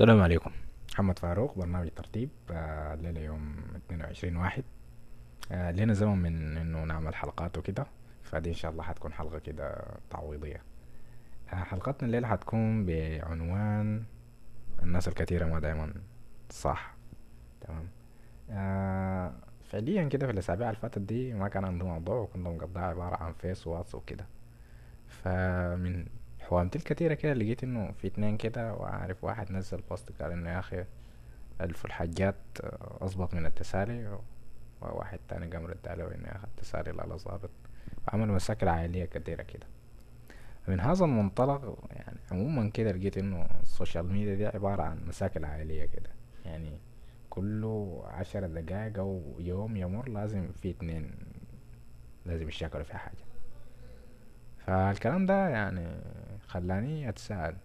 السلام عليكم. محمد فاروق برنامج ترتيب آه، الليلة يوم 22 واحد. آه، لنا زمن من إنه نعمل حلقات وكده. فدي إن شاء الله حتكون حلقة كده تعويضية. آه، حلقتنا الليلة حتكون بعنوان الناس الكثيرة ما دايما صح. تمام. آه، فعليا كده في الأسابيع اللي فاتت دي ما كان عندي موضوع وكنت مقضيها عبارة عن فيس واتس وكده. فمن حوامتي الكتيرة كده لقيت إنه في اتنين كده وعارف واحد نزل post قال إنه يا أخي ألف الحاجات آه، اظبط من التسالي وواحد تاني قام رد عليه انه يا أخي التسالي لا لا ظابط. عملوا مشاكل عائلية كتيرة كده. من هذا المنطلق يعني عموما كده لقيت إنه ال social media دي عبارة عن مشاكل عائلية كده. يعني كل عشر دقايق أو يوم يمر لازم في اتنين لازم يشاكلوا في حاجة. فالكلام ده يعني خلاني أتساءل.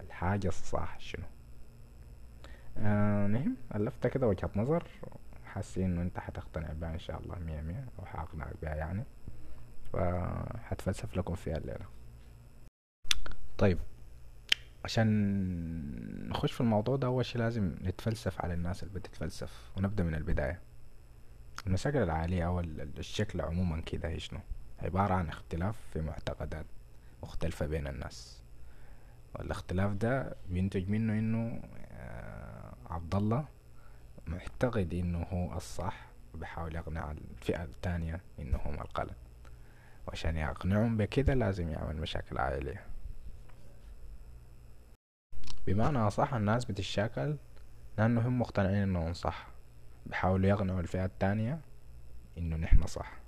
الحاجة الصح شنو؟ آه نهم ألفت كده وجهة نظر حاسين إنه أنت حتقتنع بها إن شاء الله مية مية أو حاقنعك بها يعني. فحتفلسف لكم فيها الليلة. طيب عشان نخش في الموضوع ده أول شي لازم نتفلسف على الناس اللي بتتفلسف ونبدأ من البداية. المشاكل العائلية أو ال- الشكل عموما كده هي شنو؟ عبارة عن اختلاف في معتقدات مختلفة بين الناس. والاختلاف ده بينتج منه إنه آه، عبد الله معتقد إنه هو الصح وبيحاول يقنع الفئة التانية إنه هم الغلط. وعشان يقنعهم بكده لازم يعمل مشاكل عائلية. بمعنى أصح الناس بتتشاكل لأنه هم مقتنعين إنهم صح. بيحاولوا يقنعوا الفئة التانية إنه نحن صح.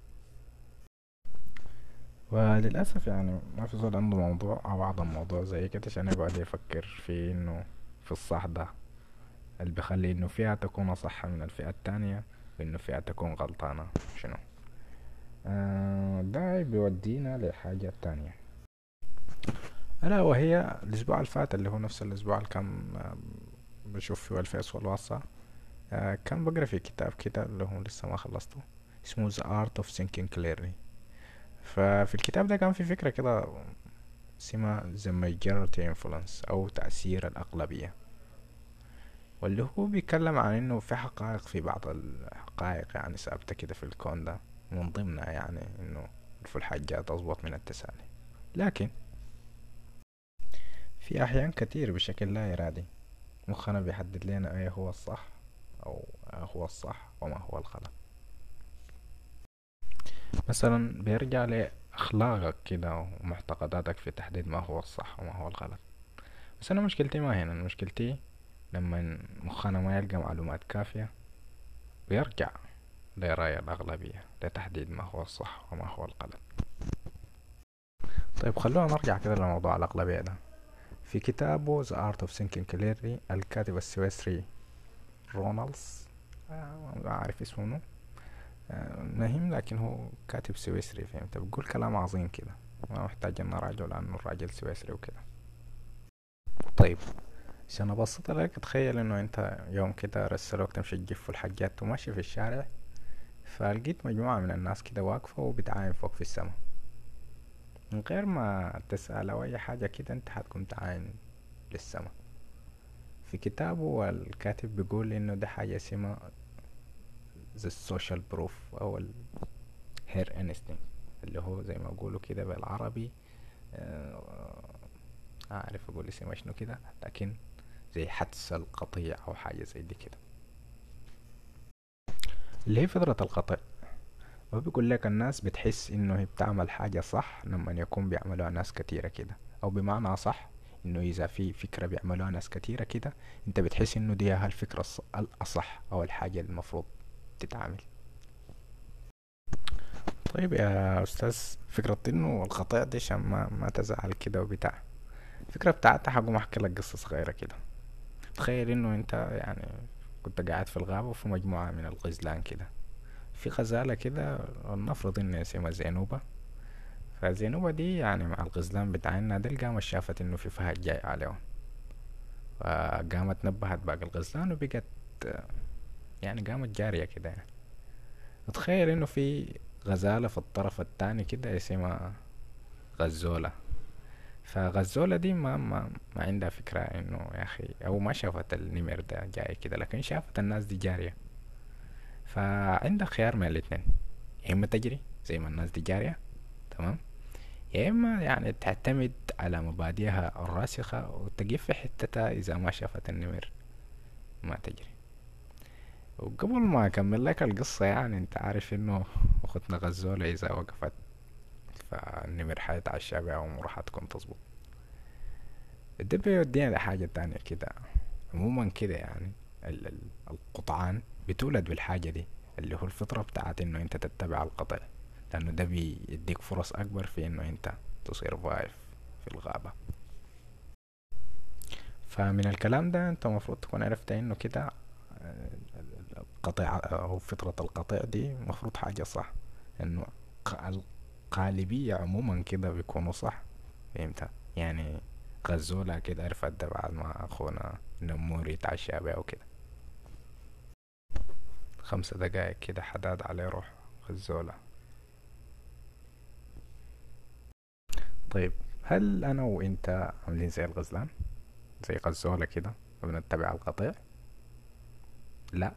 وللأسف يعني ما في زول عنده موضوع أو أعظم موضوع زي كده عشان يقعد يفكر في إنه في الصح ده اللي بيخلي إنه فئة تكون أصح من الفئة التانية وإنه فئة تكون غلطانة. شنو؟ آه ده بيودينا لحاجة تانية. ألا وهي الأسبوع اللي فات اللي هو نفس الأسبوع اللي كان آه، بشوف فيه الفيس والواتساب آه كان بقرأ في كتاب كده اللي هو لسه ما خلصته اسمه The Art of Thinking Clearly. ففي الكتاب ده كان في فكرة كده اسمها The Majority Influence أو تأثير الأغلبية. واللي هو بيتكلم عن إنه في حقائق في بعض الحقائق يعني ثابتة كده في الكون ده من ضمنها يعني إنه في الحاجات أضبط من التسالي. لكن في أحيان كتير بشكل لا إرادي مخنا بيحدد لنا أيه هو الصح أو هو الصح وما هو الغلط. مثلا بيرجع لأخلاقك كده ومعتقداتك في تحديد ما هو الصح وما هو الغلط. بس أنا مشكلتي ما هنا مشكلتي لما مخنا ما يلقى معلومات كافية ويرجع لرأي الأغلبية لتحديد ما هو الصح وما هو الغلط. طيب خلونا نرجع كده لموضوع الأغلبية ده. في كتابه The Art of Thinking Clearly الكاتب السويسري رونالدز آه، ما أعرف اسمه. آه، مهم لكن هو كاتب سويسري فهمت؟ بقول كلام عظيم كده. ما محتاج ان اراجعه لأنه الراجل سويسري وكده. طيب عشان أبسط لك تخيل إنه أنت يوم كده رسلوك تمشي تجف الحاجات وماشي في الشارع فلقيت مجموعة من الناس كده واقفة وبتعاين فوق في السماء من غير ما تسأل أو أي حاجة كده أنت حتكون تعاين للسماء في كتابه الكاتب بيقول إنه ده حاجة اسمها the social proof أو ال instinct اللي هو زي ما اقوله كده بالعربي آه، أعرف أقول اسمه شنو كده لكن زي حدس القطيع أو حاجة زي دي كده. اللي هي فطرة القطع هو بيقول لك الناس بتحس إنه هي بتعمل حاجة صح لما يكون بيعملوها ناس كتيرة كده. أو بمعنى صح إنه إذا في فكرة بيعملوها ناس كتيرة كده أنت بتحس إنه دي هالفكرة الص- الأصح أو الحاجة المفروض تتعامل. طيب يا أستاذ فكرة إنه القطيع دي عشان ما, ما تزعل كده وبتاع. الفكرة بتاعتها حقوم أحكي لك قصة صغيرة كده. تخيل إنه أنت يعني كنت قاعد في الغابة وفي مجموعة من الغزلان كده. في غزالة كده نفرض إن اسمها زينوبة فزينوبة دي يعني مع الغزلان بتاعنا دي قامت شافت إنه في فهد جاي عليهم. فقامت نبهت باقي الغزلان وبقت يعني قامت جارية كده. يعني تخيل إنه في غزالة في الطرف التاني كده اسمها غزولة. فغزولة دي ما ما ما عندها فكرة إنه يا أخي أو ما شافت النمر ده جاي كده لكن شافت الناس دي جارية. فعندها خيار من الاتنين. يا إما تجري زي ما الناس دي جارية تمام؟ يا إما يعني تعتمد على مبادئها الراسخة وتقف في حتتها إذا ما شافت النمر. وقبل ما أكمل لك القصة يعني أنت عارف إنه أختنا غزولة إذا وقفت فالنمر حيتعشى بها وامورها حتكون تظبط ده بيودينا لحاجة تانية كده عموما كده يعني ال- ال- القطعان بتولد بالحاجة دي اللي هو الفطرة بتاعت إنه أنت تتبع القطع لأنه ده بيديك فرص أكبر في إنه أنت تصير فايف في الغابة. فمن الكلام ده أنت المفروض تكون عرفت إنه كده القطيع أو فطرة القطيع دي مفروض حاجة صح إنه ق- القالبية عموما كده بيكونوا صح. فهمت؟ يعني غزولة كده عرفت ده بعد ما أخونا نمور يتعشى بيها وكده. خمسة دقايق كده حداد عليه روح غزولة. طيب هل أنا وإنت عاملين زي الغزلان؟ زي غزولة كده وبنتبع القطيع؟ لا.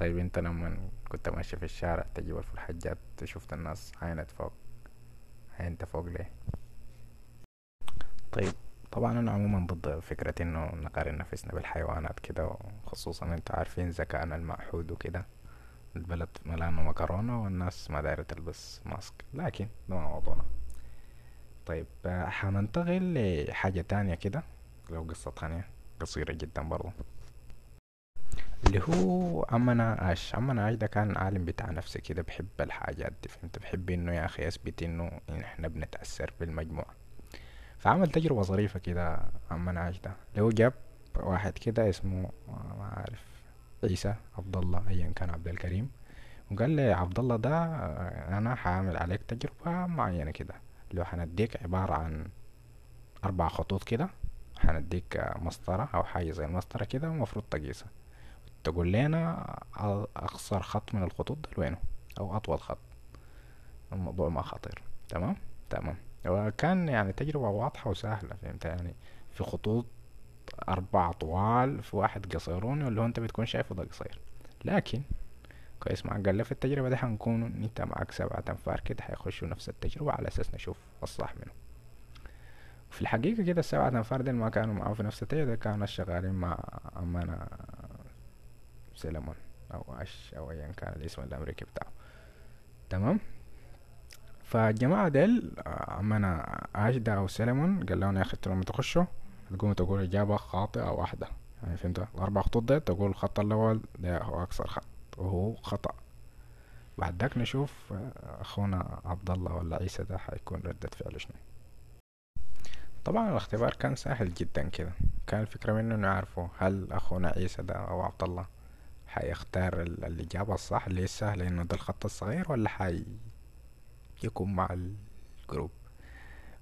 طيب انت لما كنت ماشي في الشارع تجيب في الحجات شفت الناس عينت فوق عينت فوق ليه؟ طيب طبعا أنا عموما ضد فكرة إنه نقارن نفسنا بالحيوانات كده خصوصا أنت عارفين ذكائنا المعهود وكده. البلد ملانه مكرونة والناس ما دايرة تلبس ماسك لكن ده موضوعنا. طيب آه، حننتقل لحاجة تانية كده لو قصة تانية قصيرة جدا برضو. اللي هو عمنا عاش عمنا عاش ده كان عالم بتاع نفسه كده بحب الحاجات دي فهمت؟ بحب إنه يا أخي يثبت إنه إحنا بنتأثر بالمجموعة. فعمل تجربة ظريفة كده عمنا عاش ده. اللي هو جاب واحد كده اسمه ما عارف عيسى عبد الله ايا كان عبد الكريم. وقال لي عبد الله ده أنا هعمل عليك تجربة معينة كده. اللي هو حنديك عبارة عن أربع خطوط كده حنديك آه، مسطرة أو حاجة زي المسطرة كده ومفروض تقيسها. تقول لنا أ- أقصر خط من الخطوط ده وينه أو أطول خط. الموضوع ما خطير. تمام؟ تمام. وكان يعني تجربة واضحة وسهلة فهمت؟ يعني في خطوط أربعة طوال في واحد قصيرون واللي هو أنت بتكون شايفه ده قصير. لكن كويس معك قال في التجربة دي حنكون أنت معك سبعة أنفار كده حيخشوا نفس التجربة على أساس نشوف الصح منه. في الحقيقة كده السبعة أنفار دي ما كانوا معاه في نفس التجربة كانوا شغالين مع عمنا سيلمون أو أش أو أيا كان الاسم الأمريكي بتاعه. تمام؟ فالجماعة ديل آه، عمنا أش ده أو سيلمون قال لهم يا أخي أنتوا لما تخشوا؟ تقوموا تقول إجابة خاطئة واحدة. يعني فهمت؟ الأربع خطوط دي تقول الخط الأول ده هو أقصر خط وهو خطأ. بعد ذاك نشوف آه، أخونا عبد الله ولا عيسى ده حيكون ردة فعله شنو. طبعا الاختبار كان سهل جدا كده. كان الفكرة منه إنه يعرفوا هل أخونا عيسى ده أو عبد الله حيختار ال- الإجابة الصح اللي هي السهلة إنه ده الخط الصغير ولا حي يكون مع الجروب؟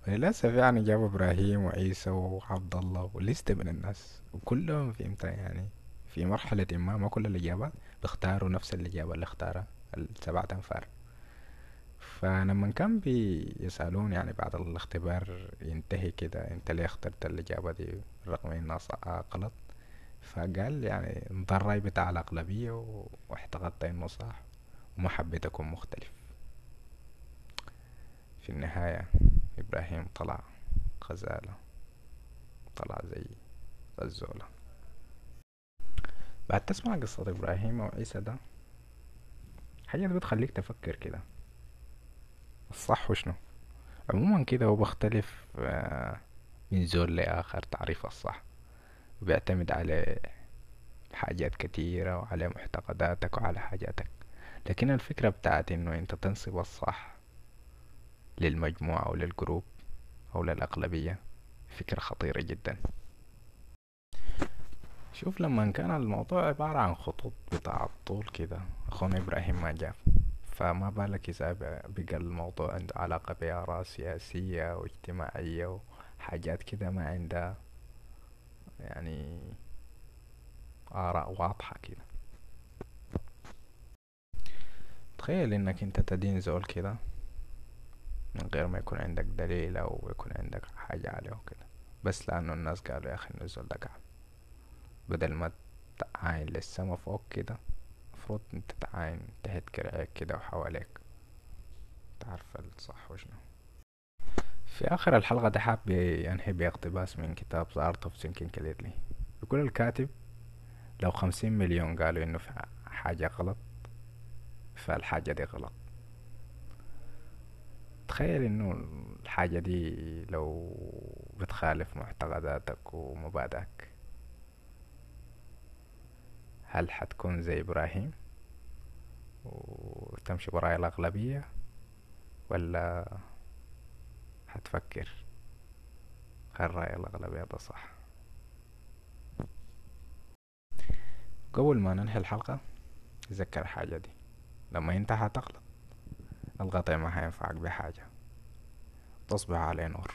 وللأسف يعني جاب إبراهيم وعيسى وعبد الله ولستة من الناس وكلهم فهمت يعني في مرحلة ما ما كل الإجابات بيختاروا نفس الإجابة اللي اختارها السبعة أنفار. فلما كان بيسألون يعني بعد الاختبار ينتهي كده أنت ليه اخترت الإجابة دي رغم إنها ص- غلط؟ فقال يعني انت الرأي بتاع الأغلبية واعتقدت انه صح وما حبيت أكون مختلف. في النهاية إبراهيم طلع غزالة طلع زي غزولة بعد تسمع قصة إبراهيم وعيسى ده حاجة بتخليك تفكر كده. الصح وشنو؟ عموما كده هو بختلف آه، من زول لآخر تعريف الصح. وبيعتمد على حاجات كتيرة وعلى معتقداتك وعلى حاجاتك. لكن الفكرة بتاعت إنه أنت تنسب الصح للمجموعة أو للجروب أو للأغلبية فكرة خطيرة جدا. شوف لما كان الموضوع عبارة عن خطوط بتاع طول كده أخونا إبراهيم ما جاب فما بالك إذا بقى الموضوع عنده علاقة بآراء سياسية واجتماعية وحاجات كده ما عندها يعني آراء واضحة كده. تخيل إنك أنت تدين زول كده من غير ما يكون عندك دليل أو يكون عندك حاجة عليه وكده. بس لأنه الناس قالوا يا أخي النزول ده قاعد. بدل ما تعاين للسما فوق كده المفروض أنت تعاين تحت كرعيك كده وحواليك. تعرف الصح وشنو. في آخر الحلقة ده حاب ينهي باقتباس من كتاب The Art of Thinking Clearly يقول الكاتب لو خمسين مليون قالوا إنه في حاجة غلط فالحاجة دي غلط. تخيل إنه الحاجة دي لو بتخالف معتقداتك ومبادئك هل حتكون زي إبراهيم وتمشي براي الأغلبية ولا حتفكر خل رأي الأغلبية ده صح. قبل ما ننهي الحلقة تذكر الحاجة دي. لما انت حتغلط الغطاء ما حينفعك بحاجة. تصبح عليه نور.